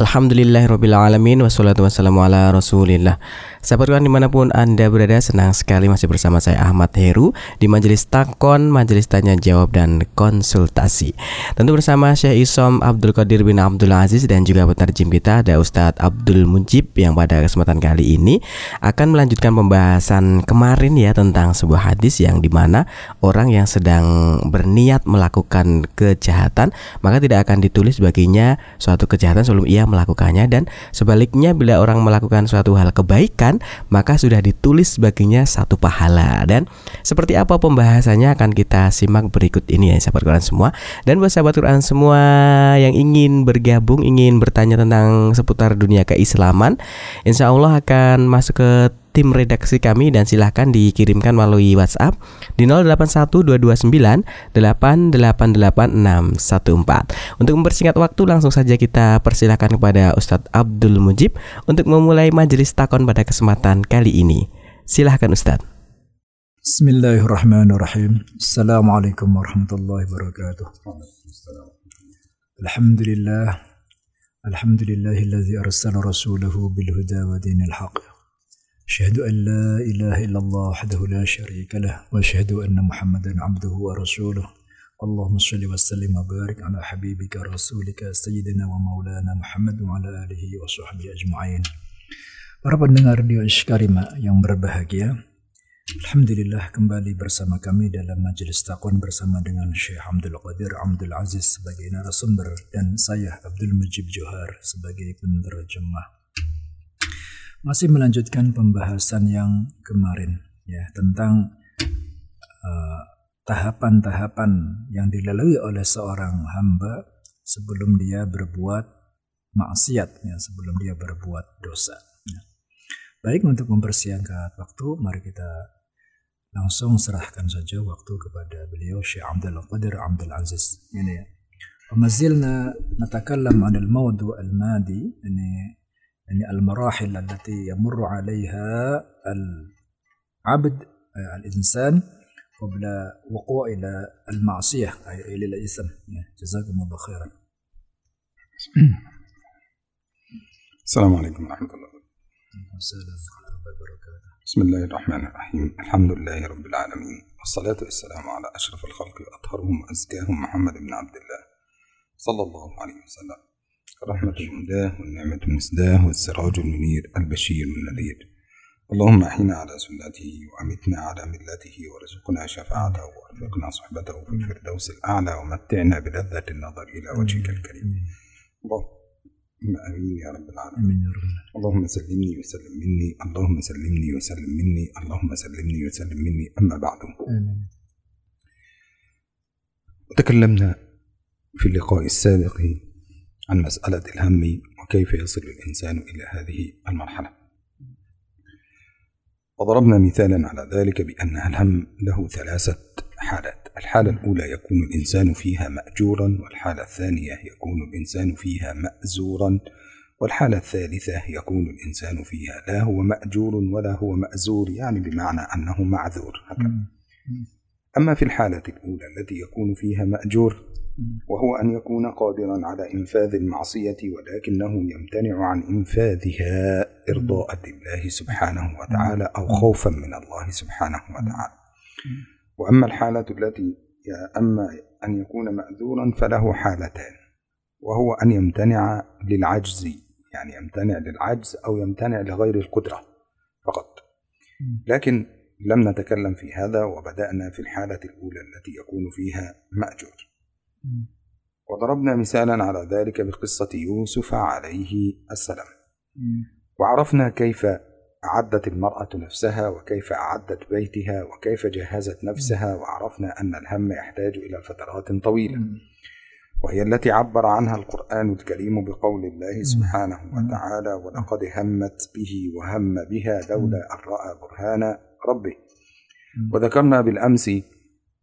Alhamdulillahirrabbilalamin Wassalatu wassalamu ala rasulillah. Sahabat Quran di mana pun Anda berada Senang sekali masih bersama saya Ahmad Heru Di Majelis Takon, Majelis Tanya Jawab dan Konsultasi. Tentu bersama Syekh Isom Abdul Qadir bin Abdul Aziz Dan juga penerjem kita ada Ustadz Abdul Mujib Yang pada kesempatan kali ini Akan melanjutkan pembahasan kemarin ya Tentang sebuah hadis yang di mana Orang yang sedang berniat melakukan kejahatan Maka tidak akan ditulis baginya Suatu kejahatan sebelum ia melakukannya dan sebaliknya bila orang melakukan suatu hal kebaikan maka sudah ditulis baginya satu pahala. Dan seperti apa pembahasannya akan kita simak berikut ini ya sahabat Quran semua. Dan buat sahabat Quran semua yang ingin bergabung ingin bertanya tentang seputar dunia keislaman insya Allah akan masuk ke tim redaksi kami dan silahkan dikirimkan melalui WhatsApp di 081229888614. Untuk mempersingkat waktu langsung saja kita persilahkan kepada Ustadz Abdul Mujib untuk memulai majelis takon pada kesempatan kali ini. Silahkan Ustadz. Bismillahirrahmanirrahim. Assalamualaikum warahmatullahi wabarakatuh. Alhamdulillah. Alhamdulillahilladzi arsala rasulahu bil huda wa dinil haqq أشهد أن لا إله إلا الله وحده لا شريك له وأشهد أن محمدا عبده ورسوله اللهم صل وسلم وبارك على حبيبك رسولك سيدنا ومولانا محمد وعلى آله وصحبه أجمعين Para pendengar di Karima yang berbahagia, Alhamdulillah kembali bersama kami dalam majelis takwan bersama dengan Syekh Abdul Qadir Abdul Aziz sebagai narasumber dan saya Abdul Mujib Johar sebagai penerjemah masih melanjutkan pembahasan yang kemarin ya tentang uh, tahapan-tahapan yang dilalui oleh seorang hamba sebelum dia berbuat maksiat ya sebelum dia berbuat dosa. Ya. Baik untuk mempersiapkan waktu mari kita langsung serahkan saja waktu kepada beliau Syekh Abdul Qadir Abdul Aziz ini. Pemazilna natakallam 'anil mawdu' al-madi ini يعني المراحل التي يمر عليها العبد الإنسان قبل وقوع إلى المعصية أي إلى الإثم. جزاكم الله خيرا. السلام عليكم ورحمة الله. وبركاته. بسم الله الرحمن الرحيم. الحمد لله رب العالمين. والصلاة والسلام على أشرف الخلق وأطهرهم وأزكاهم محمد بن عبد الله صلى الله عليه وسلم. الرحمة المهداة والنعمة المسداة والسراج المنير البشير النذير. اللهم أحينا على سنته وأمتنا على ملته وارزقنا شفاعته وأرزقنا صحبته في الفردوس الأعلى ومتعنا بلذة النظر إلى وجهك الكريم. اللهم آمين يا رب العالمين. اللهم سلمني وسلم مني. اللهم سلمني وسلم مني. اللهم سلمني وسلم مني. أما بعد. وتكلمنا في اللقاء السابق عن مسألة الهم وكيف يصل الإنسان إلى هذه المرحلة. وضربنا مثالا على ذلك بأن الهم له ثلاثة حالات. الحالة الأولى يكون الإنسان فيها مأجورا والحالة الثانية يكون الإنسان فيها مأزورا والحالة الثالثة يكون الإنسان فيها لا هو مأجور ولا هو مأزور يعني بمعنى أنه معذور. هكذا. أما في الحالة الأولى التي يكون فيها مأجور وهو أن يكون قادرا على إنفاذ المعصية ولكنه يمتنع عن إنفاذها إرضاء لله سبحانه وتعالى أو خوفا من الله سبحانه وتعالى. وأما الحالة التي أما أن يكون مأذورا فله حالتان وهو أن يمتنع للعجز يعني يمتنع للعجز أو يمتنع لغير القدرة فقط. لكن لم نتكلم في هذا وبدأنا في الحالة الأولى التي يكون فيها مأجور. وضربنا مثالا على ذلك بقصة يوسف عليه السلام. وعرفنا كيف أعدت المرأة نفسها وكيف أعدت بيتها وكيف جهزت نفسها وعرفنا أن الهم يحتاج إلى فترات طويلة. وهي التي عبر عنها القرآن الكريم بقول الله سبحانه وتعالى ولقد همت به وهم بها لولا أن رأى برهان ربه وذكرنا بالأمس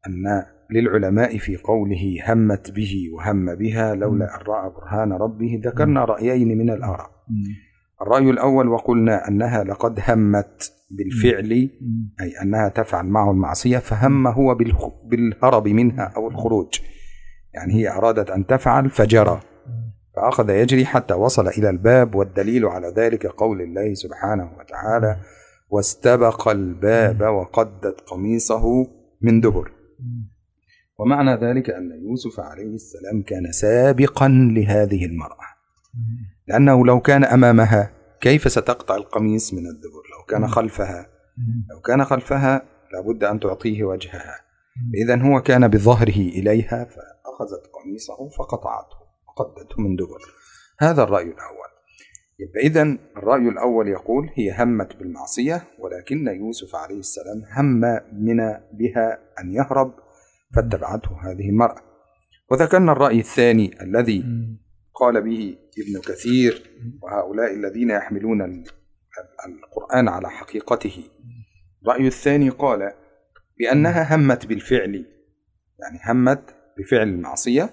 أن للعلماء في قوله همت به وهم بها لولا أن رأى برهان ربه ذكرنا رأيين من الآراء الرأي الأول وقلنا أنها لقد همت بالفعل أي أنها تفعل معه المعصية فهم هو بالهرب منها أو الخروج. يعني هي أرادت أن تفعل فجرى. فأخذ يجري حتى وصل إلى الباب والدليل على ذلك قول الله سبحانه وتعالى واستبق الباب وقدت قميصه من دبر. ومعنى ذلك أن يوسف عليه السلام كان سابقا لهذه المرأة. لأنه لو كان أمامها كيف ستقطع القميص من الدبر؟ لو كان خلفها. لو كان خلفها لابد أن تعطيه وجهها. إذا هو كان بظهره إليها فأخذت قميصه فقطعته وقدته من دبر. هذا الرأي الأول. يبقى إذا الرأي الأول يقول هي همت بالمعصية ولكن يوسف عليه السلام هم من بها أن يهرب فاتبعته هذه المرأة. وذكرنا الرأي الثاني الذي قال به ابن كثير وهؤلاء الذين يحملون ال- القرآن على حقيقته. الرأي الثاني قال بأنها همت بالفعل يعني همت بفعل المعصية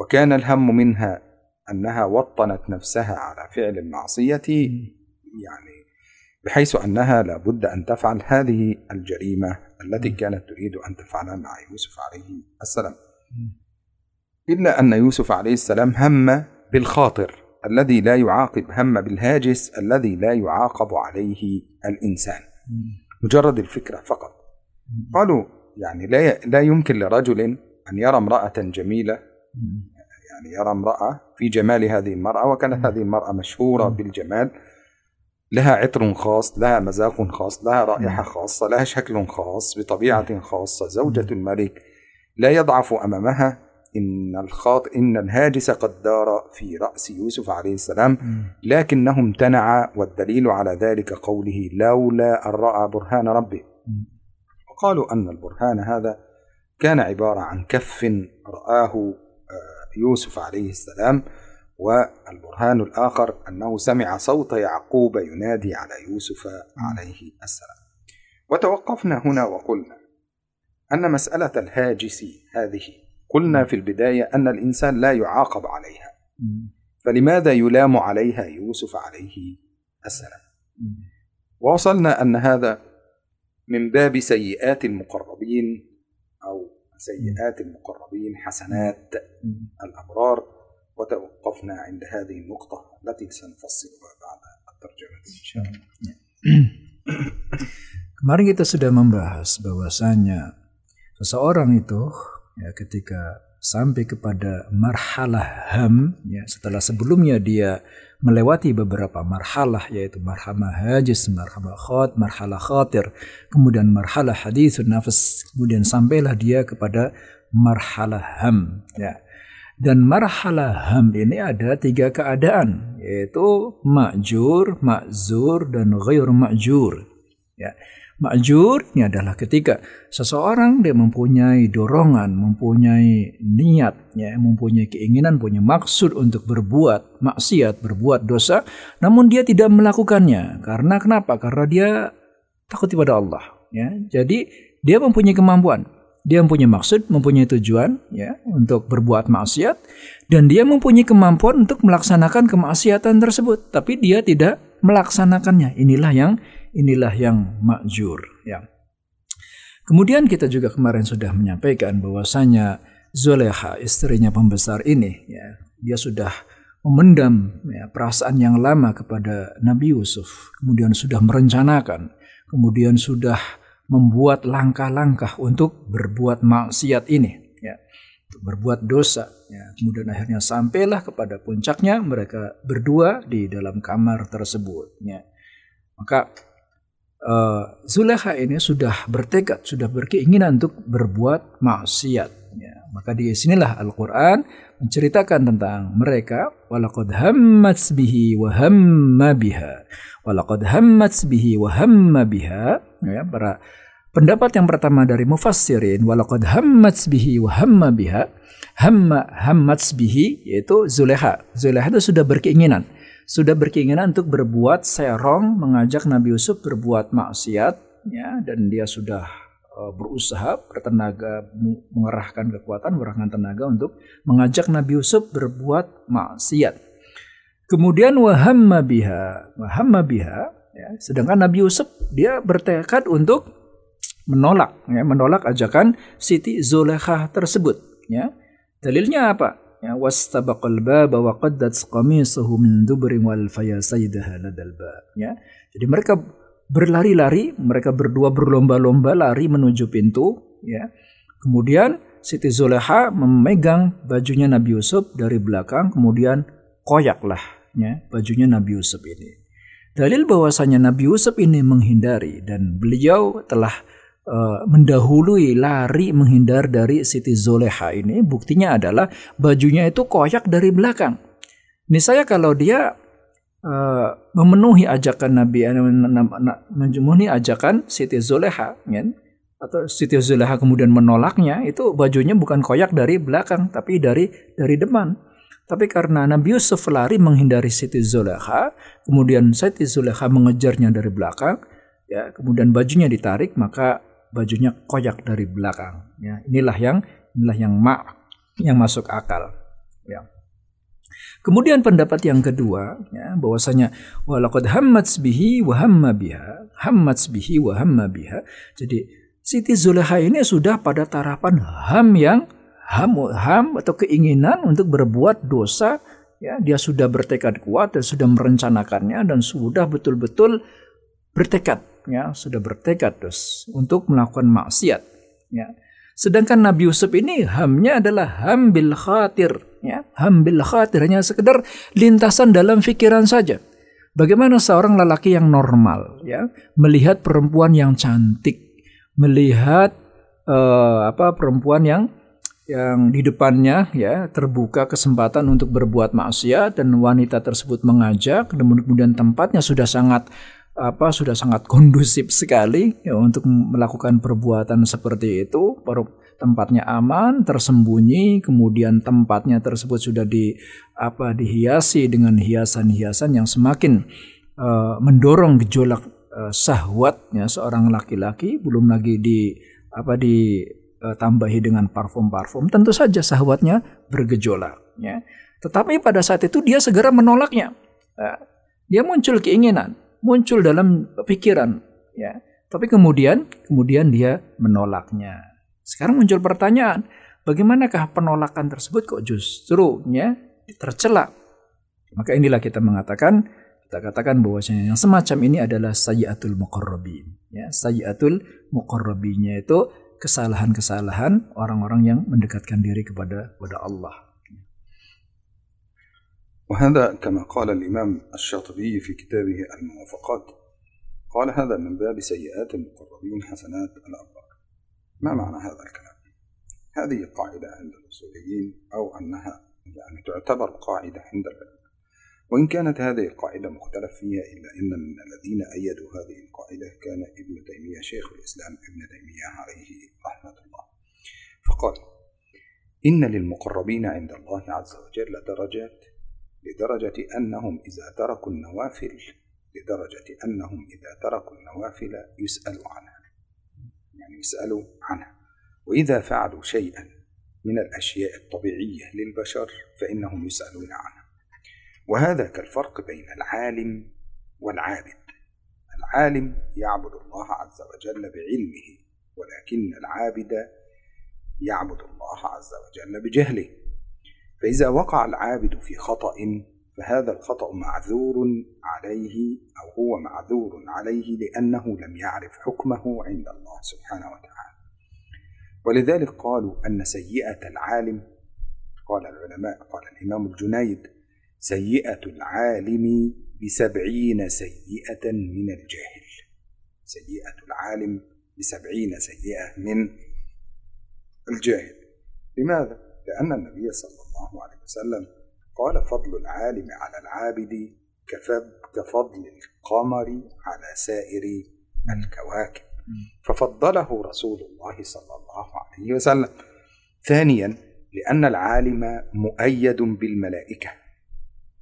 وكان الهم منها أنها وطنت نفسها على فعل المعصية يعني بحيث أنها لابد أن تفعل هذه الجريمة التي كانت تريد أن تفعلها مع يوسف عليه السلام. إلا أن يوسف عليه السلام هم بالخاطر الذي لا يعاقب هم بالهاجس الذي لا يعاقب عليه الإنسان. مجرد الفكرة فقط. قالوا يعني لا لا يمكن لرجل أن يرى امرأة جميلة يعني يرى امرأة في جمال هذه المرأة وكانت هذه المرأة مشهورة بالجمال. لها عطر خاص لها مذاق خاص لها رائحة خاصة لها شكل خاص بطبيعة خاصة زوجة الملك. لا يضعف أمامها. إن الخاط إن الهاجس قد دار في رأس يوسف عليه السلام. لكنه امتنع والدليل على ذلك قوله لولا أن رأى برهان ربه وقالوا أن البرهان هذا كان عبارة عن كف رآه آه، يوسف عليه السلام والبرهان الآخر أنه سمع صوت يعقوب ينادي على يوسف عليه السلام. وتوقفنا هنا وقلنا أن مسألة الهاجس هذه قلنا في البداية أن الإنسان لا يعاقب عليها. فلماذا يلام عليها يوسف عليه السلام؟ ووصلنا أن هذا من باب سيئات المقربين سيئات المقربين حسنات الأبرار وتوقفنا عند هذه النقطة التي سنفصلها بعد الترجمة إن شاء الله Kemarin kita sudah membahas bahwasanya seseorang itu ya ketika sampai kepada marhalah ham ya setelah sebelumnya dia melewati beberapa marhalah yaitu marhalah hajis, marhalah khot, marhalah khatir, kemudian marhalah hadithun nafas, kemudian sampailah dia kepada marhalah ham ya. Dan marhalah ham ini ada tiga keadaan yaitu ma'jur, ma'zur dan ghair ma'jur. Ya. Ma'jur ini adalah ketika seseorang dia mempunyai dorongan, mempunyai niat, ya, mempunyai keinginan, punya maksud untuk berbuat maksiat, berbuat dosa, namun dia tidak melakukannya. Karena kenapa? Karena dia takut kepada Allah. Ya. Jadi dia mempunyai kemampuan, dia mempunyai maksud, mempunyai tujuan, ya, untuk berbuat maksiat, dan dia mempunyai kemampuan untuk melaksanakan kemaksiatan tersebut, tapi dia tidak melaksanakannya. Inilah yang inilah yang makjur ya. Kemudian kita juga kemarin sudah menyampaikan bahwasanya Zuleha istrinya pembesar ini ya dia sudah memendam ya, perasaan yang lama kepada Nabi Yusuf. Kemudian sudah merencanakan kemudian sudah membuat langkah-langkah untuk berbuat maksiat ini ya untuk berbuat dosa ya. Kemudian akhirnya sampailah kepada puncaknya mereka berdua di dalam kamar tersebut ya. Maka uh, Zulekha ini sudah bertekad, sudah berkeinginan untuk berbuat maksiat. Ya, maka di sinilah Al-Quran menceritakan tentang mereka. Walaqad hammat bihi wa hamma biha. Walaqad hammat bihi wa hamma biha. Ya, para pendapat yang pertama dari mufassirin. Walaqad hammat bihi wa hamma biha. Hamma hammat bihi yaitu Zulekha. Zulekha itu sudah berkeinginan sudah berkeinginan untuk berbuat serong mengajak Nabi Yusuf berbuat maksiat ya dan dia sudah uh, berusaha bertenaga mengerahkan kekuatan mengerahkan tenaga untuk mengajak Nabi Yusuf berbuat maksiat kemudian wahamma biha wahamma biha ya sedangkan Nabi Yusuf dia bertekad untuk menolak ya menolak ajakan Siti Zulekha tersebut ya Dalilnya apa? Ya, wastabaqal baba wa qaddat qamisuhu min dubrin wal fayasaidaha ladal. Ya. Jadi mereka berlari-lari, mereka berdua berlomba-lomba lari menuju pintu, ya. Kemudian Siti Zuleha memegang bajunya Nabi Yusuf dari belakang, kemudian koyaklah ya, bajunya Nabi Yusuf ini. Dalil bahwasanya Nabi Yusuf ini menghindari dan beliau telah uh, mendahului lari menghindar dari Siti Zoleha ini buktinya adalah bajunya itu koyak dari belakang. Misalnya kalau dia uh, memenuhi ajakan Nabi eh, memenuhi ajakan Siti Zoleha ya, atau Siti Zoleha kemudian menolaknya itu bajunya bukan koyak dari belakang tapi dari dari depan. Tapi karena Nabi Yusuf lari menghindari Siti Zoleha, kemudian Siti Zoleha mengejarnya dari belakang, ya, kemudian bajunya ditarik, maka bajunya koyak dari belakang. Ya, inilah yang inilah yang mak yang masuk akal. Ya. Kemudian pendapat yang kedua, ya, bahwasanya walaqad hammats bihi wa hamma biha, hammats bihi wa hamma biha. Jadi Siti Zulaiha ini sudah pada tarapan ham yang ham ham atau keinginan untuk berbuat dosa, ya, dia sudah bertekad kuat dan sudah merencanakannya dan sudah betul-betul bertekad ya sudah bertekad terus untuk melakukan maksiat ya. Sedangkan Nabi Yusuf ini hamnya adalah ham bil khatir ya. Ham bil khatir hanya sekedar lintasan dalam pikiran saja. Bagaimana seorang lelaki yang normal ya melihat perempuan yang cantik melihat uh, apa perempuan yang yang di depannya ya terbuka kesempatan untuk berbuat maksiat dan wanita tersebut mengajak kemudian tempatnya sudah sangat apa sudah sangat kondusif sekali ya, untuk melakukan perbuatan seperti itu. Tempatnya aman, tersembunyi, kemudian tempatnya tersebut sudah di apa dihiasi dengan hiasan-hiasan yang semakin uh, mendorong gejolak uh, sahwatnya seorang laki-laki, belum lagi di apa di uh, tambahi dengan parfum-parfum, tentu saja sahwatnya bergejolak. Ya. Tetapi pada saat itu dia segera menolaknya. Ya. Dia muncul keinginan, muncul dalam pikiran ya. Tapi kemudian kemudian dia menolaknya. Sekarang muncul pertanyaan bagaimanakah penolakan tersebut kok justru ya tercela? Maka inilah kita mengatakan kita katakan bahwasanya yang semacam ini adalah sayyatul muqarrabin ya. Sayyatul muqarrabinnya itu kesalahan-kesalahan orang-orang yang mendekatkan diri kepada kepada Allah وهذا كما قال الإمام الشاطبي في كتابه الموافقات قال هذا من باب سيئات المقربين حسنات الأبرار ما معنى هذا الكلام؟ هذه قاعدة عند الأصوليين أو أنها يعني تعتبر قاعدة عند العلم. وإن كانت هذه القاعدة مختلف فيها إلا أن من الذين أيدوا هذه القاعدة كان ابن تيمية شيخ الإسلام ابن تيمية عليه رحمة الله. فقال إن للمقربين عند الله عز وجل درجات لدرجة أنهم إذا تركوا النوافل لدرجة أنهم إذا تركوا النوافل يسألوا عنها. يعني يسألوا عنها. وإذا فعلوا شيئا من الأشياء الطبيعية للبشر فإنهم يسألون عنها. وهذا كالفرق بين العالم والعابد. العالم يعبد الله عز وجل بعلمه ولكن العابد يعبد الله عز وجل بجهله. فإذا وقع العابد في خطأ فهذا الخطأ معذور عليه أو هو معذور عليه لأنه لم يعرف حكمه عند الله سبحانه وتعالى. ولذلك قالوا أن سيئة العالم قال العلماء قال الإمام الجنيد سيئة العالم بسبعين سيئة من الجاهل سيئة العالم بسبعين سيئة من الجاهل لماذا؟ لأن النبي صلى الله عليه وسلم قال فضل العالم على العابد كفضل القمر على سائر الكواكب. ففضله رسول الله صلى الله عليه وسلم. ثانيا لأن العالم مؤيد بالملائكة.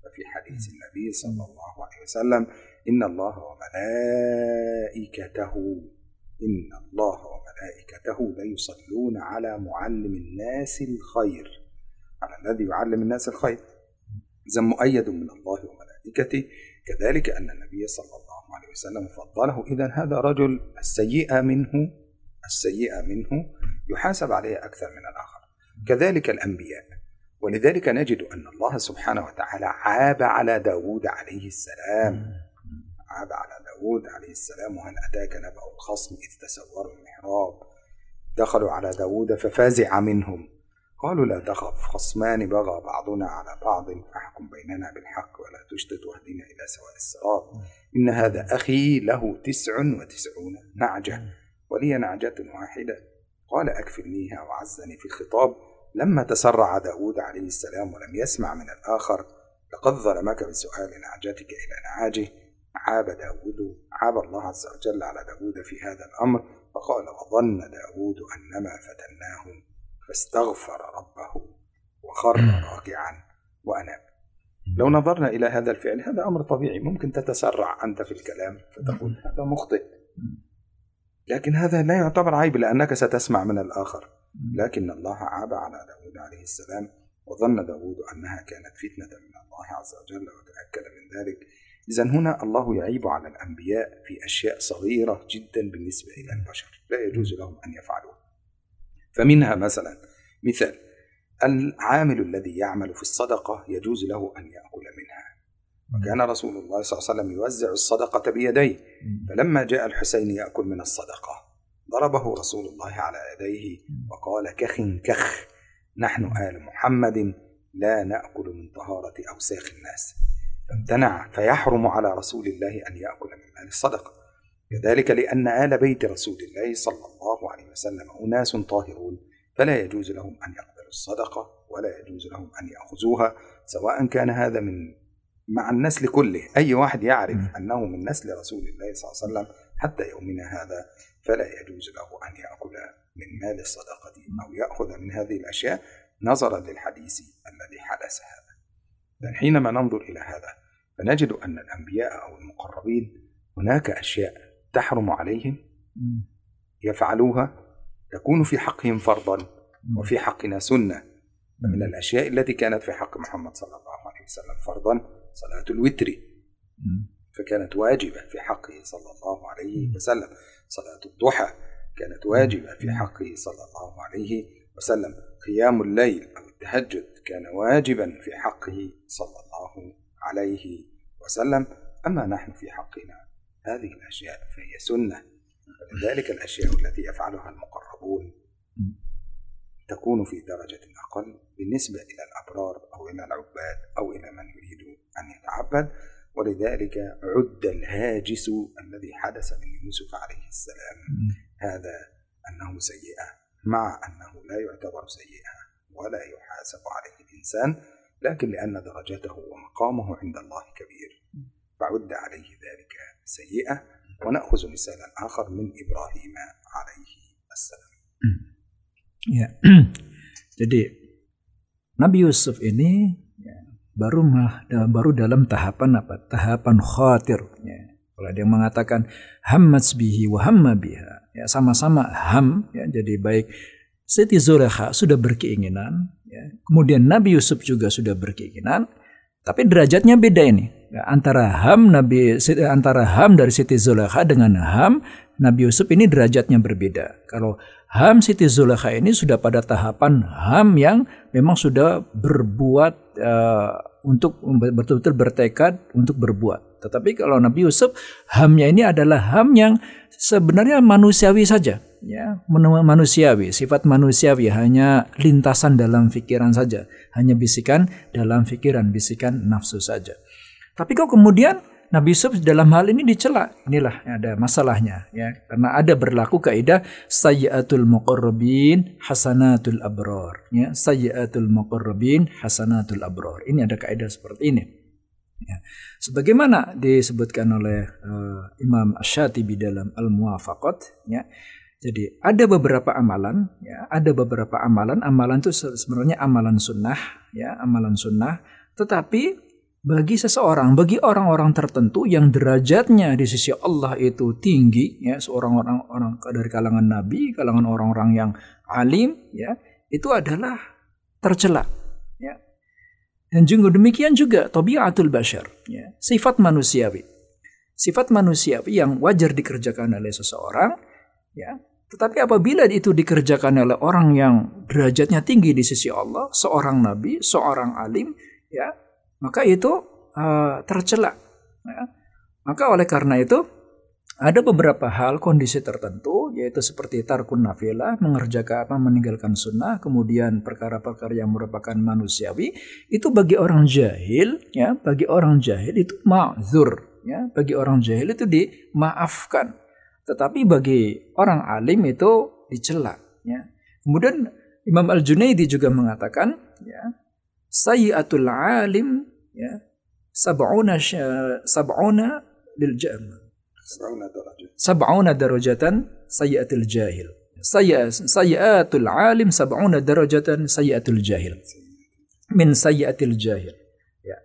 ففي حديث النبي صلى الله عليه وسلم إن الله وملائكته إن الله وملائكته ليصلون على معلم الناس الخير. على الذي يعلم الناس الخير. إذا مؤيد من الله وملائكته. كذلك أن النبي صلى الله عليه وسلم فضله إذا هذا رجل السيئة منه السيئة منه يحاسب عليها أكثر من الآخر. كذلك الأنبياء. ولذلك نجد أن الله سبحانه وتعالى عاب على داود عليه السلام. عاب على داود عليه السلام وهل أتاك نبأ الخصم إذ تسوروا المحراب؟ دخلوا على داود ففازع منهم. قالوا لا تخف خصمان بغى بعضنا على بعض فاحكم بيننا بالحق ولا تشتت واهدنا إلى سواء الصراط. إن هذا أخي له تسع وتسعون نعجة ولي نعجة واحدة. قال أكفلنيها وعزني في الخطاب. لما تسرع داود عليه السلام ولم يسمع من الآخر لقد ظلمك بسؤال نعجتك إلى نعاجه. عاب داود عاب الله عز وجل على داود في هذا الأمر فقال وظن داود أنما فتناه فاستغفر ربه وخر راكعا وأناب. لو نظرنا إلى هذا الفعل هذا أمر طبيعي ممكن تتسرع أنت في الكلام فتقول هذا مخطئ. لكن هذا لا يعتبر عيب لأنك ستسمع من الآخر. لكن الله عاب على داود عليه السلام وظن داود أنها كانت فتنة من الله عز وجل وتأكد من ذلك. إذا هنا الله يعيب على الأنبياء في أشياء صغيرة جدا بالنسبة إلى البشر. لا يجوز لهم أن يفعلوها. فمنها مثلا مثال العامل الذي يعمل في الصدقة يجوز له أن يأكل منها. وكان رسول الله صلى الله عليه وسلم يوزع الصدقة بيديه. فلما جاء الحسين يأكل من الصدقة ضربه رسول الله على يديه وقال كخ كخ نحن آل محمد لا نأكل من طهارة أوساخ الناس. فامتنع فيحرم على رسول الله أن يأكل من مال الصدقة. كذلك لأن آل بيت رسول الله صلى الله عليه وسلم أناس طاهرون فلا يجوز لهم أن يقبلوا الصدقة ولا يجوز لهم أن يأخذوها سواء كان هذا من مع النسل كله. أي واحد يعرف أنه من نسل رسول الله صلى الله عليه وسلم حتى يومنا هذا فلا يجوز له أن يأكل من مال الصدقة أو يأخذ من هذه الأشياء. نظرا للحديث الذي حدث هذا لأن حينما ننظر إلى هذا فنجد أن الأنبياء أو المقربين هناك أشياء تحرم عليهم يفعلوها تكون في حقهم فرضا وفي حقنا سنة. من الأشياء التي كانت في حق محمد صلى الله عليه وسلم فرضا صلاة الوتر. فكانت واجبة في حقه صلى الله عليه وسلم. صلاة الضحى كانت واجبة في حقه صلى الله عليه وسلم. قيام الليل أو التهجد كان واجبا في حقه صلى الله عليه وسلم أما نحن في حقنا هذه الأشياء فهي سنة ولذلك الأشياء التي يفعلها المقربون تكون في درجة أقل بالنسبة إلى الأبرار أو إلى العباد أو إلى من يريد أن يتعبد ولذلك عد الهاجس الذي حدث من يوسف عليه السلام. هذا أنه سيئة. مع أنه لا يعتبر سيئة ولا يحاسب عليه الإنسان لكن لأن درجته ومقامه عند الله كبير فعد عليه ذلك سيئة ونأخذ مثالا آخر من إبراهيم عليه السلام. Jadi Nabi Yusuf ini ya, baru mah, baru dalam tahapan apa? Tahapan khatir. Ya. Kalau ada yang mengatakan hammats bihi wa hamma biha. Ya, sama-sama ham ya, jadi baik Siti Zulekha sudah berkeinginan, ya. kemudian Nabi Yusuf juga sudah berkeinginan, tapi derajatnya beda ini. Ya, antara ham Nabi antara ham dari Siti Zulekha dengan ham Nabi Yusuf ini derajatnya berbeda. Kalau Ham Siti Zulekha ini sudah pada tahapan Ham yang memang sudah berbuat uh, untuk betul-betul bertekad untuk berbuat. Tetapi kalau Nabi Yusuf hamnya ini adalah ham yang sebenarnya manusiawi saja, ya manusiawi, sifat manusiawi hanya lintasan dalam pikiran saja, hanya bisikan dalam pikiran, bisikan nafsu saja. Tapi kok kemudian Nabi Yusuf dalam hal ini dicela. Inilah ada masalahnya ya. Karena ada berlaku kaidah sayyatul muqarrabin hasanatul abrar ya. Sayyatul muqarrabin hasanatul abrar. Ini ada kaidah seperti ini. Ya. Sebagaimana disebutkan oleh uh, Imam Ash-Shatibi dalam Al-Muwafaqat ya. Jadi ada beberapa amalan, ya, ada beberapa amalan. Amalan itu sebenarnya amalan sunnah, ya, amalan sunnah. Tetapi bagi seseorang, bagi orang-orang tertentu yang derajatnya di sisi Allah itu tinggi, ya seorang orang orang dari kalangan nabi, kalangan orang-orang yang alim, ya itu adalah tercela, ya. Dan juga demikian juga tabiatul bashar, ya sifat manusiawi, sifat manusiawi yang wajar dikerjakan oleh seseorang, ya Tetapi apabila itu dikerjakan oleh orang yang derajatnya tinggi di sisi Allah, seorang nabi, seorang alim, ya, maka itu uh, tercela. Ya. Maka oleh karena itu ada beberapa hal kondisi tertentu yaitu seperti tarkun nafilah mengerjakan apa meninggalkan sunnah kemudian perkara-perkara yang merupakan manusiawi itu bagi orang jahil ya bagi orang jahil itu ma'zur ya bagi orang jahil itu dimaafkan tetapi bagi orang alim itu dicela ya kemudian Imam Al Junaidi juga mengatakan ya sayyatul alim ya sab'una sab'una lil jam sab'una darajatan sayyatul jahil. Sayyatul alim sab'una darajatan sayyatul jahil. Min sayyatil jahil. Ya.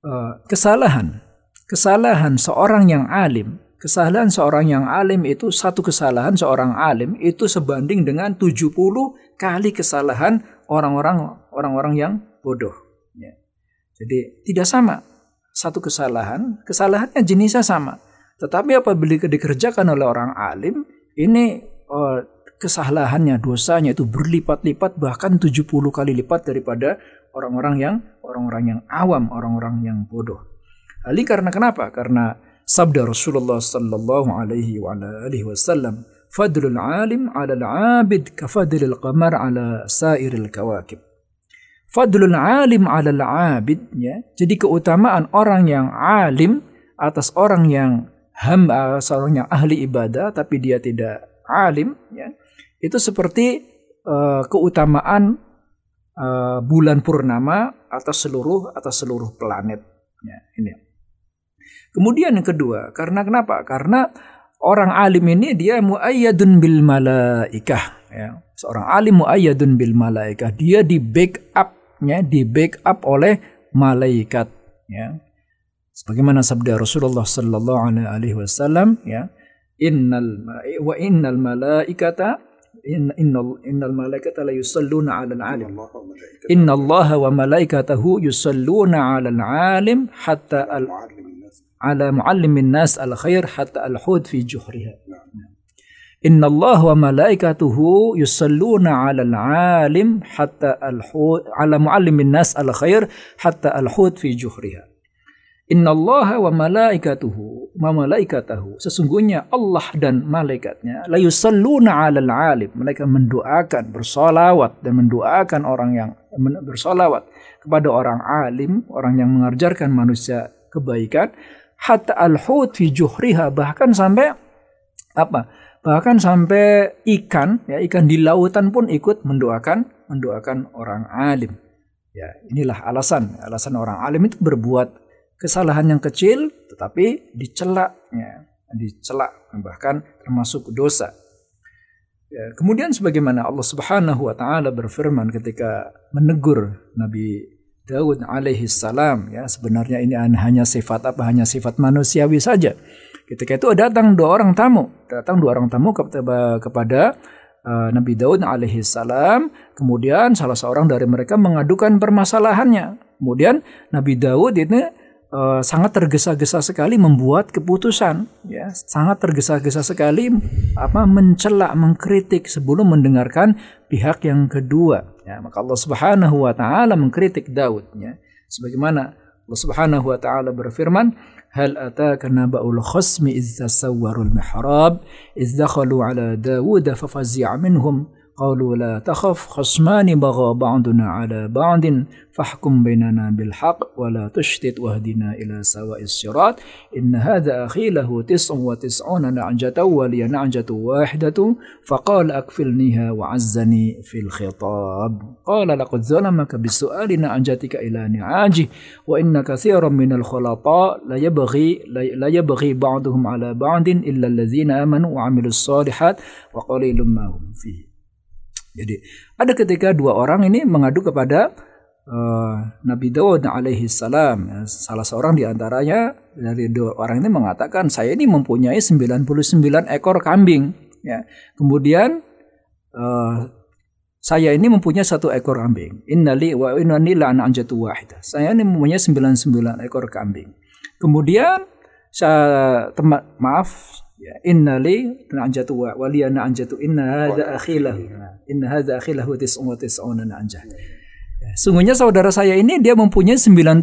Uh, kesalahan. Kesalahan seorang yang alim. Kesalahan seorang yang alim itu satu kesalahan seorang alim itu sebanding dengan 70 kali kesalahan orang-orang orang-orang yang bodoh. Ya. Jadi tidak sama. Satu kesalahan, kesalahannya jenisnya sama tetapi apabila dikerjakan oleh orang alim, ini uh, kesalahannya, dosanya itu berlipat-lipat bahkan 70 kali lipat daripada orang-orang yang orang-orang yang awam, orang-orang yang bodoh. Ali karena kenapa? Karena sabda Rasulullah sallallahu alaihi wa alihi wasallam, "Fadlul alim 'ala al-'abid ka fadlil qamar 'ala sairil kawakib." Fadlul alim 'ala al-'abid ya. Jadi keutamaan orang yang alim atas orang yang hamba seorang yang ahli ibadah tapi dia tidak alim ya. Itu seperti uh, keutamaan uh, bulan purnama atas seluruh atas seluruh planet ya ini. Kemudian yang kedua karena kenapa? Karena orang alim ini dia muayyadun bil malaikah ya. Seorang alim muayyadun bil malaikah. Dia di backup ya di backup oleh malaikat ya Sebagaimana sabda Rasulullah sallallahu alaihi wasallam ya, innal wa innal malaikata in, innal malaikata la yusalluna 'alal 'alim. Inna Allah wa malaikatahu yusalluna 'alal 'alim hatta al ala muallimin nas al khair hatta al hud fi juhriha. Inna Allah wa malaikatuhu yusalluna 'alal 'alim hatta al hud ala muallimin nas al khair hatta al hud fi juhriha. Innallaha wa malaikatuhu wa malaikatahu sesungguhnya Allah dan malaikatnya la yusalluna 'alal 'alim mereka mendoakan bersolawat dan mendoakan orang yang bersolawat kepada orang alim orang yang mengajarkan manusia kebaikan hatta al-hut fi juhriha bahkan sampai apa bahkan sampai ikan ya ikan di lautan pun ikut mendoakan mendoakan orang alim ya inilah alasan alasan orang alim itu berbuat kesalahan yang kecil tetapi dicela ya, dicela bahkan termasuk dosa. Ya, kemudian sebagaimana Allah Subhanahu wa taala berfirman ketika menegur Nabi Daud alaihi salam ya sebenarnya ini hanya sifat apa hanya sifat manusiawi saja. Ketika itu datang dua orang tamu, datang dua orang tamu kepada, kepada uh, Nabi Daud alaihi salam, kemudian salah seorang dari mereka mengadukan permasalahannya. Kemudian Nabi Daud ini uh, sangat tergesa-gesa sekali membuat keputusan ya. Sangat tergesa-gesa sekali apa mencela mengkritik sebelum mendengarkan pihak yang kedua ya. Maka Allah Subhanahu wa taala mengkritik Daud ya. Sebagaimana Allah Subhanahu wa taala berfirman هل أتاك نبأ الخصم إذ تسوروا المحراب؟ إذ دخلوا على داود ففزع منهم. قالوا لا تخف خصمان بغى بعضنا على بعض فاحكم بيننا بالحق ولا تشتت واهدنا إلى سواء الصراط. إن هذا أخي له تسع وتسعون نعجة ولي نعجة واحدة. فقال أكفلنيها وعزني في الخطاب. قال لقد ظلمك بسؤال نعجتك إلى نعاجه وإن كثيرا من الخلطاء لا يبغي لا يبغي بعضهم على بعض إلا الذين آمنوا وعملوا الصالحات وقليل ما هم فيه. Jadi ada ketika dua orang ini mengadu kepada uh, Nabi Daud alaihi salam. Salah seorang di antaranya dari dua orang ini mengatakan saya ini mempunyai 99 ekor kambing. Ya. Kemudian uh, saya ini mempunyai satu ekor kambing. Innali wa innani la anjatu wahida. Saya ini mempunyai 99 ekor kambing. Kemudian saya teman maaf Ya, inna li na'jatu wa waliya na'jatu inna hadza akhilah. Inna hadza akhilah wa tis'un wa tis'una na'jah. Ya, sungguhnya saudara saya ini dia mempunyai 99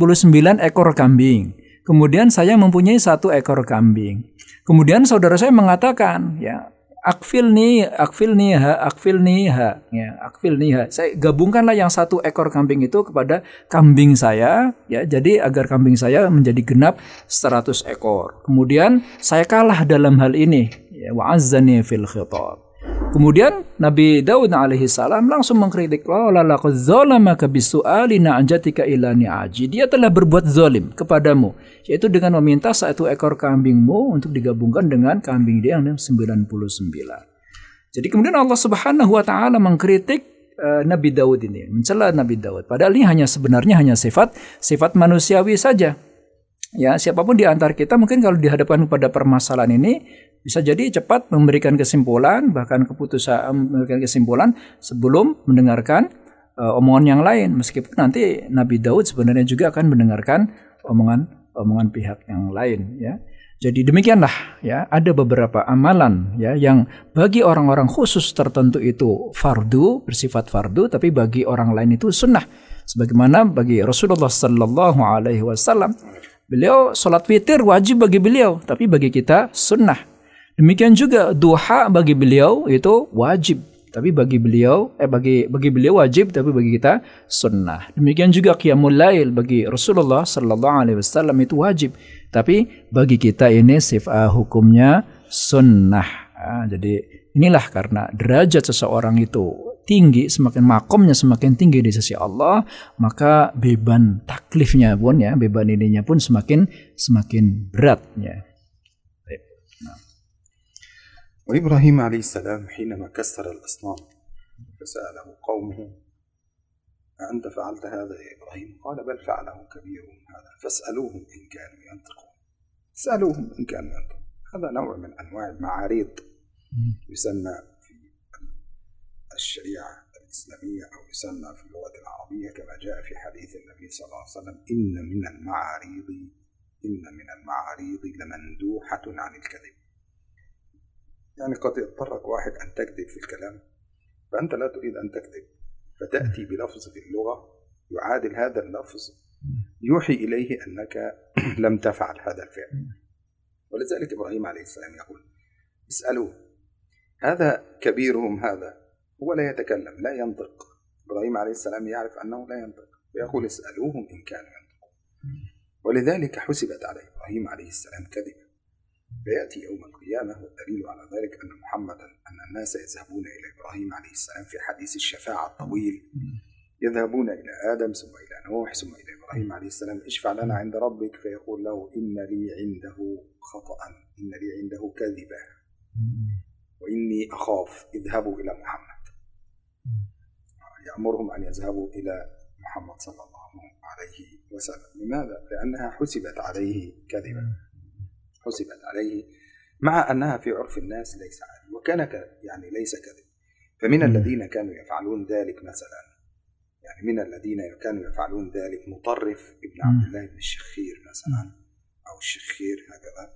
ekor kambing. Kemudian saya mempunyai satu ekor kambing. Kemudian saudara saya mengatakan, ya, akfil nih, akfil nih, ha, akfil nih, ha, ya, akfil nih, ha. Saya gabungkanlah yang satu ekor kambing itu kepada kambing saya, ya, jadi agar kambing saya menjadi genap 100 ekor. Kemudian saya kalah dalam hal ini, ya, wa'azzani fil khitab. Kemudian Nabi Daud alaihi salam langsung mengkritik qala ila ni'aji. Dia telah berbuat zalim kepadamu yaitu dengan meminta satu ekor kambingmu untuk digabungkan dengan kambing dia yang 99. Jadi kemudian Allah Subhanahu wa taala mengkritik uh, Nabi Daud ini, mencela Nabi Daud. Padahal ini hanya sebenarnya hanya sifat sifat manusiawi saja. Ya, siapa pun di antara kita mungkin kalau dihadapkan pada permasalahan ini bisa jadi cepat memberikan kesimpulan bahkan keputusan memberikan kesimpulan sebelum mendengarkan uh, omongan yang lain meskipun nanti Nabi Daud sebenarnya juga akan mendengarkan omongan omongan pihak yang lain ya. Jadi demikianlah ya, ada beberapa amalan ya yang bagi orang-orang khusus tertentu itu fardu, bersifat fardu, tapi bagi orang lain itu sunnah. Sebagaimana bagi Rasulullah Sallallahu Alaihi Wasallam, beliau sholat witir wajib bagi beliau, tapi bagi kita sunnah. Demikian juga duha bagi beliau itu wajib, tapi bagi beliau eh bagi bagi beliau wajib tapi bagi kita sunnah. Demikian juga qiyamul lail bagi Rasulullah sallallahu alaihi wasallam itu wajib, tapi bagi kita ini sifat hukumnya sunnah. Nah, jadi inilah karena derajat seseorang itu tinggi, semakin makomnya semakin tinggi di sisi Allah, maka beban taklifnya pun ya, beban ininya pun semakin semakin beratnya. وإبراهيم عليه السلام حينما كسر الأصنام فسأله قومه أأنت فعلت هذا يا إبراهيم؟ قال بل فعله كبيرهم هذا فاسألوهم إن كانوا ينطقون. اسألوهم إن كانوا ينطقون. هذا نوع من أنواع المعاريض يسمى في الشريعة الإسلامية أو يسمى في اللغة العربية كما جاء في حديث النبي صلى الله عليه وسلم إن من المعاريض إن من المعاريض لمندوحة عن الكذب. يعني قد يضطرك واحد أن تكذب في الكلام. فأنت لا تريد أن تكذب. فتأتي بلفظ في اللغة يعادل هذا اللفظ. يوحي إليه أنك لم تفعل هذا الفعل. ولذلك إبراهيم عليه السلام يقول اسألوه هذا كبيرهم هذا. هو لا يتكلم لا ينطق. إبراهيم عليه السلام يعرف أنه لا ينطق. فيقول اسألوهم إن كانوا ينطقون. ولذلك حسبت على إبراهيم عليه السلام كذبا. فيأتي يوم القيامة والدليل على ذلك أن محمدا أن الناس يذهبون إلى إبراهيم عليه السلام في حديث الشفاعة الطويل. يذهبون إلى آدم ثم إلى نوح ثم إلى إبراهيم عليه السلام اشفع لنا عند ربك. فيقول له إن لي عنده خطأ إن لي عنده كذبا وإني أخاف اذهبوا إلى محمد. يأمرهم أن يذهبوا إلى محمد صلى الله عليه وسلم. لماذا؟ لأنها حسبت عليه كذبا. حسبت عليه مع أنها في عرف الناس ليس عادي وكان يعني ليس كذب فمن الذين كانوا يفعلون ذلك مثلا يعني من الذين كانوا يفعلون ذلك مطرف ابن عبد الله بن الشخير مثلا أو الشخير هكذا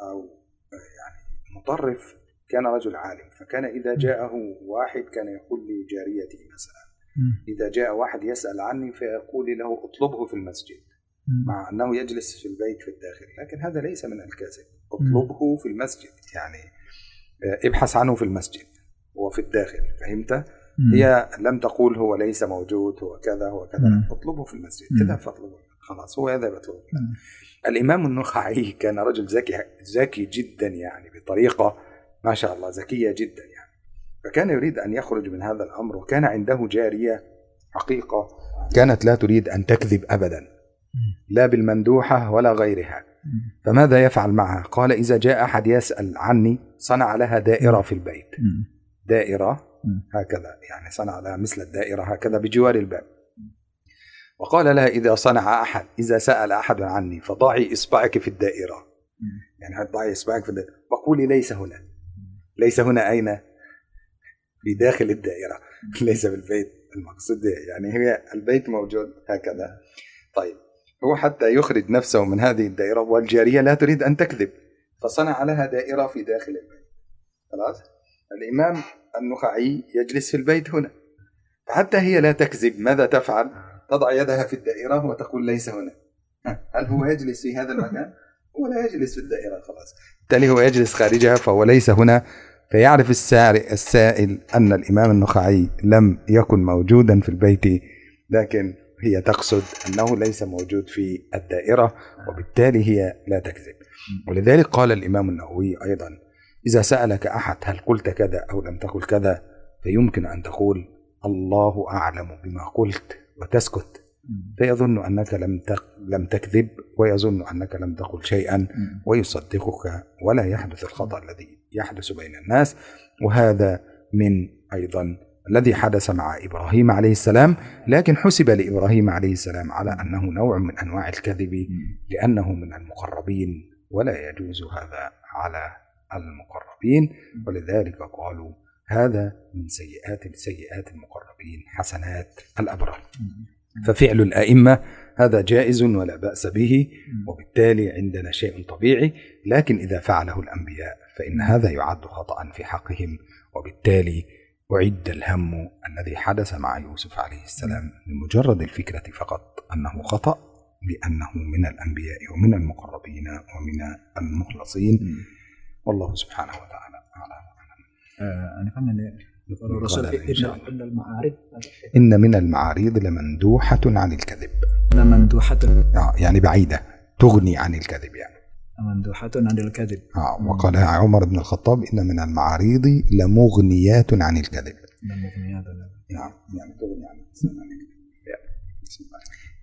أو يعني مطرف كان رجل عالم. فكان إذا جاءه واحد كان يقول لي جاريتي مثلا إذا جاء واحد يسأل عني فيقول له اطلبه في المسجد. مع أنه يجلس في البيت في الداخل. لكن هذا ليس من الكذب اطلبه في المسجد. يعني ابحث عنه في المسجد هو في الداخل. فهمت؟ هي لم تقول هو ليس موجود هو كذا هو كذا. اطلبه في المسجد. اذهب فاطلبه. خلاص هو يذهب يطلبه. الإمام النخعي كان رجل ذكي ذكي جدا يعني بطريقة ما شاء الله ذكية جدا يعني. فكان يريد أن يخرج من هذا الأمر وكان عنده جارية حقيقة كانت لا تريد أن تكذب أبدا. لا بالمندوحة ولا غيرها. فماذا يفعل معها؟ قال إذا جاء أحد يسأل عني صنع لها دائرة في البيت. دائرة هكذا يعني صنع لها مثل الدائرة هكذا بجوار الباب. وقال لها إذا صنع أحد إذا سأل أحد عني فضعي إصبعك في الدائرة. يعني ضعي إصبعك في الدائرة. وقولي ليس هنا. ليس هنا أين؟ في داخل الدائرة. ليس بالبيت المقصود يعني هي البيت موجود هكذا. طيب. هو حتى يخرج نفسه من هذه الدائرة والجارية لا تريد أن تكذب فصنع لها دائرة في داخل البيت. خلاص؟ الإمام النخعي يجلس في البيت هنا. فحتى هي لا تكذب ماذا تفعل؟ تضع يدها في الدائرة وتقول ليس هنا. هل هو يجلس في هذا المكان؟ هو لا يجلس في الدائرة خلاص. بالتالي هو يجلس خارجها فهو ليس هنا. فيعرف السائل أن الإمام النخعي لم يكن موجودا في البيت لكن هي تقصد أنه ليس موجود في الدائرة وبالتالي هي لا تكذب. ولذلك قال الإمام النووي أيضا إذا سألك أحد هل قلت كذا أو لم تقل كذا فيمكن أن تقول الله أعلم بما قلت وتسكت. فيظن أنك لم لم تكذب ويظن أنك لم تقل شيئا ويصدقك ولا يحدث الخطأ الذي يحدث بين الناس. وهذا من أيضا الذي حدث مع إبراهيم عليه السلام لكن حسب لإبراهيم عليه السلام على أنه نوع من أنواع الكذب لأنه من المقربين ولا يجوز هذا على المقربين. ولذلك قالوا هذا من سيئات سيئات المقربين حسنات الأبرار. ففعل الأئمة هذا جائز ولا بأس به وبالتالي عندنا شيء طبيعي لكن إذا فعله الأنبياء فإن هذا يعد خطأ في حقهم وبالتالي أعد الهم الذي حدث مع يوسف عليه السلام لمجرد الفكرة فقط أنه خطأ لأنه من الأنبياء ومن المقربين ومن المخلصين. والله سبحانه وتعالى أعلم. أنا فهمنا الرسول إن المعارض إن من المعاريض لمندوحة عن الكذب. لمندوحة. آه يعني بعيدة تغني عن الكذب يعني. مندوحة عن الكذب آه وقال عمر بن الخطاب إن من المعاريض لمغنيات عن الكذب لمغنيات نعم يعني تغني عن الكذب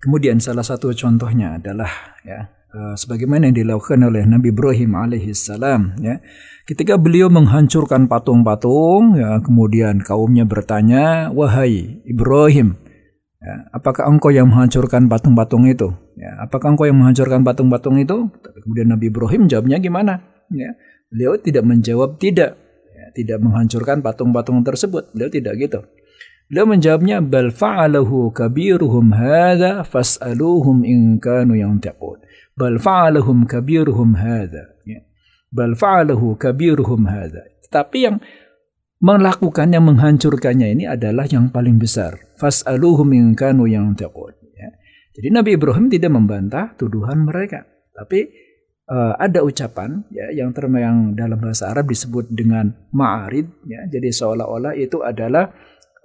Kemudian salah satu contohnya adalah ya uh, sebagaimana yang dilakukan oleh Nabi Ibrahim alaihissalam ya ketika beliau menghancurkan patung-patung ya kemudian kaumnya bertanya wahai Ibrahim ya, apakah engkau yang menghancurkan patung-patung itu Ya apakah engkau yang menghancurkan patung-patung itu kemudian Nabi Ibrahim jawabnya gimana ya beliau tidak menjawab tidak ya, tidak menghancurkan patung-patung tersebut beliau tidak gitu Beliau menjawabnya bal fa'alahu kabiruhum hadza fas'aluhum in kanu yantiqun. Bal fa'aluhum kabiruhum hadza. Ya. Bal fa'alahu kabiruhum hadza. Tapi yang melakukan yang menghancurkannya ini adalah yang paling besar. Fas'aluhum in kanu yantiqun. Jadi Nabi Ibrahim tidak membantah tuduhan mereka, tapi uh, ada ucapan ya yang term yang dalam bahasa Arab disebut dengan ma'arid ya. Jadi seolah-olah itu adalah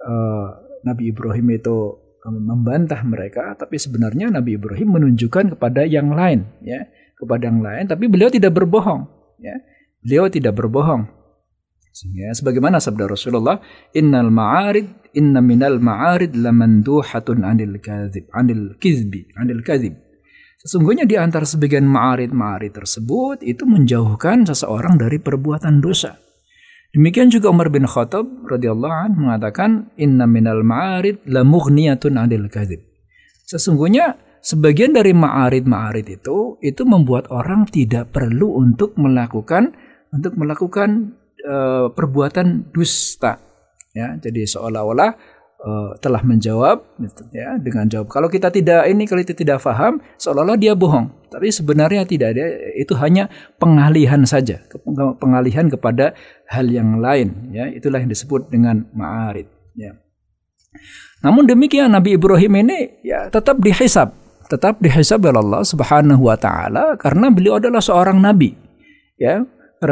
uh, Nabi Ibrahim itu membantah mereka, tapi sebenarnya Nabi Ibrahim menunjukkan kepada yang lain, ya, kepada yang lain. Tapi beliau tidak berbohong, ya, beliau tidak berbohong. Ya, sebagaimana sabda Rasulullah, Innal ma'arid, inna minal ma'arid lamanduhatun anil kazib, anil kizbi, anil kazib. Sesungguhnya di antara sebagian ma'arid-ma'arid tersebut itu menjauhkan seseorang dari perbuatan dosa. Demikian juga Umar bin Khattab radhiyallahu an mengatakan inna minal ma'arid la mughniyatun 'anil kadzib. Sesungguhnya sebagian dari ma'arid-ma'arid itu itu membuat orang tidak perlu untuk melakukan untuk melakukan uh, perbuatan dusta. Ya, jadi seolah-olah uh, telah menjawab ya dengan jawab. Kalau kita tidak ini kalau kita tidak paham seolah-olah dia bohong. Tapi sebenarnya tidak ada itu hanya pengalihan saja pengalihan kepada hal yang lain ya. Itulah yang disebut dengan ma'arid ya. Namun demikian Nabi Ibrahim ini ya tetap dihisab. Tetap dihisab oleh Allah Subhanahu wa taala karena beliau adalah seorang nabi ya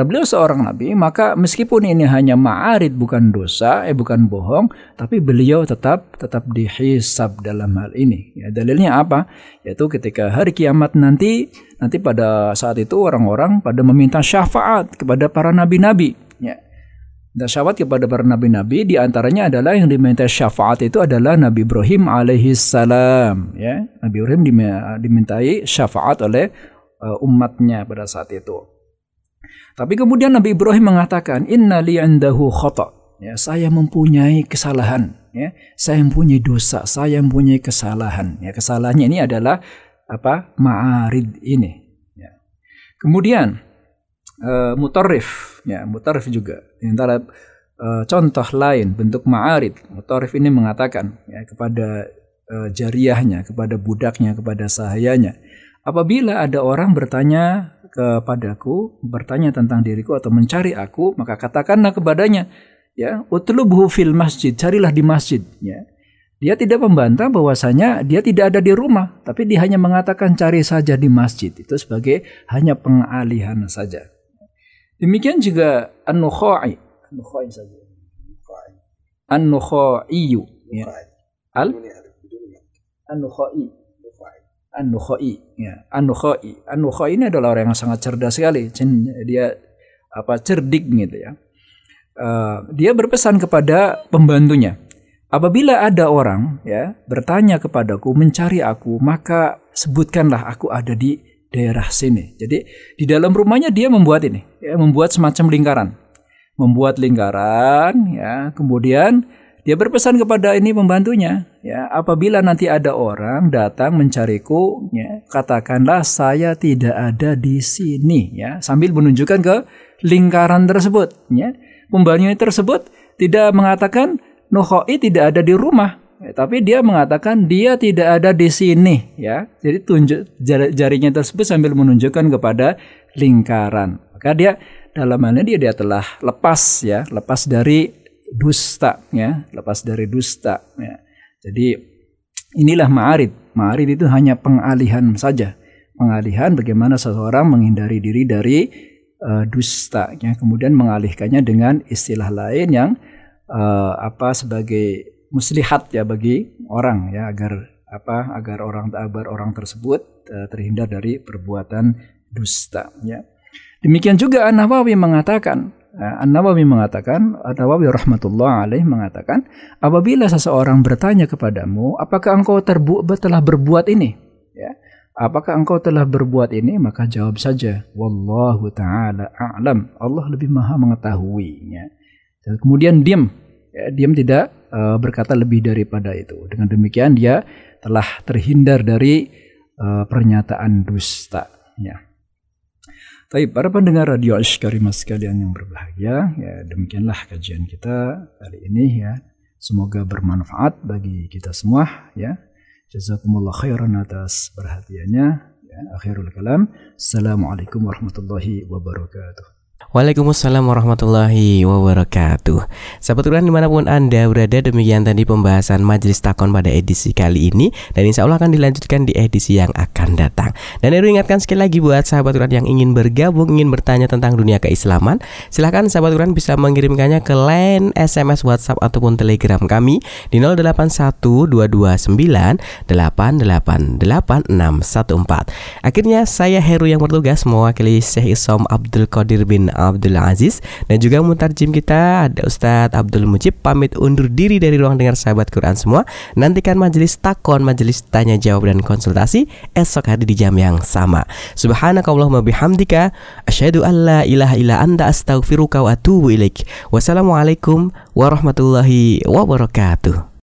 beliau seorang nabi, maka meskipun ini hanya ma'arid bukan dosa, eh bukan bohong, tapi beliau tetap tetap dihisab dalam hal ini. Ya, dalilnya apa? Yaitu ketika hari kiamat nanti, nanti pada saat itu orang-orang pada meminta syafaat kepada para nabi-nabi. Ya. Dan syafaat kepada para nabi-nabi di antaranya adalah yang diminta syafaat itu adalah Nabi Ibrahim alaihi salam. Ya. Nabi Ibrahim dimintai syafaat oleh uh, umatnya pada saat itu. Tapi kemudian Nabi Ibrahim mengatakan, Inna li indahu khata. Ya, saya mempunyai kesalahan. Ya, saya mempunyai dosa. Saya mempunyai kesalahan. Ya, kesalahannya ini adalah apa? Ma'arid ini. Ya. Kemudian uh, mutarif. Ya, mutarif juga. Di antara uh, contoh lain bentuk ma'arid. Mutarif ini mengatakan ya, kepada uh, jariahnya, kepada budaknya, kepada sahayanya. Apabila ada orang bertanya kepadaku, bertanya tentang diriku atau mencari aku, maka katakanlah kepadanya, ya, utlubhu fil masjid, carilah di masjid, ya. Dia tidak membantah bahwasanya dia tidak ada di rumah, tapi dia hanya mengatakan cari saja di masjid. Itu sebagai hanya pengalihan saja. Demikian juga an-nukhai. An-nukhai saja. An-nukhai. Ya. Al An-nukhai. An-nukhai. Ya. An-nukhai. An-nukhai ini adalah orang yang sangat cerdas sekali. Dia apa cerdik gitu ya. Uh, dia berpesan kepada pembantunya Apabila ada orang ya bertanya kepadaku, mencari aku, maka sebutkanlah aku ada di daerah sini. Jadi di dalam rumahnya dia membuat ini, ya, membuat semacam lingkaran, membuat lingkaran, ya. Kemudian dia berpesan kepada ini pembantunya, ya, apabila nanti ada orang datang mencariku, ya, katakanlah saya tidak ada di sini, ya, sambil menunjukkan ke lingkaran tersebut, ya. Pembantunya tersebut tidak mengatakan Nuhoi tidak ada di rumah, ya, tapi dia mengatakan dia tidak ada di sini, ya. Jadi tunjuk jarinya tersebut sambil menunjukkan kepada lingkaran. Maka dia dalam hal ini dia, dia telah lepas ya, lepas dari dusta ya, lepas dari dusta ya. Jadi inilah ma'arid. Ma'arid itu hanya pengalihan saja. Pengalihan bagaimana seseorang menghindari diri dari uh, dusta ya, kemudian mengalihkannya dengan istilah lain yang uh, apa sebagai muslihat ya bagi orang ya agar apa agar orang agar orang tersebut uh, terhindar dari perbuatan dusta ya. Demikian juga An-Nawawi mengatakan uh, An-Nawawi mengatakan An-Nawawi rahmatullah alaih mengatakan apabila seseorang bertanya kepadamu apakah engkau terbu telah berbuat ini ya apakah engkau telah berbuat ini maka jawab saja wallahu taala a'lam Allah lebih maha mengetahuinya dan kemudian diam, ya, diam tidak uh, berkata lebih daripada itu. Dengan demikian dia telah terhindar dari uh, pernyataan dusta. Ya. Tapi para pendengar radio Ashkarimah sekalian yang berbahagia, ya demikianlah kajian kita kali ini ya. Semoga bermanfaat bagi kita semua ya. Jazakumullah khairan atas perhatiannya. Ya, akhirul kalam. Assalamualaikum warahmatullahi wabarakatuh. Waalaikumsalam warahmatullahi wabarakatuh. Sahabat Quran di mana pun Anda berada Demikian tadi pembahasan Majelis Takon pada edisi kali ini Dan insya Allah akan dilanjutkan di edisi yang akan datang. Dan Heru ingatkan sekali lagi buat sahabat Quran yang ingin bergabung Ingin bertanya tentang dunia keislaman Silahkan sahabat Quran bisa mengirimkannya ke line SMS WhatsApp ataupun Telegram kami Di 081229888614 Akhirnya saya Heru yang bertugas Mewakili Syekh Isom Abdul Qadir bin Abdul Aziz dan juga mutarjim kita ada Ustadz Abdul Mujib pamit undur diri dari ruang dengar sahabat Quran semua. Nantikan majelis takon, majelis tanya jawab dan konsultasi esok hari di jam yang sama. Subhanakallahumma bihamdika asyhadu an la ilaha illa anta astaghfiruka wa atubu. Wassalamualaikum warahmatullahi wabarakatuh.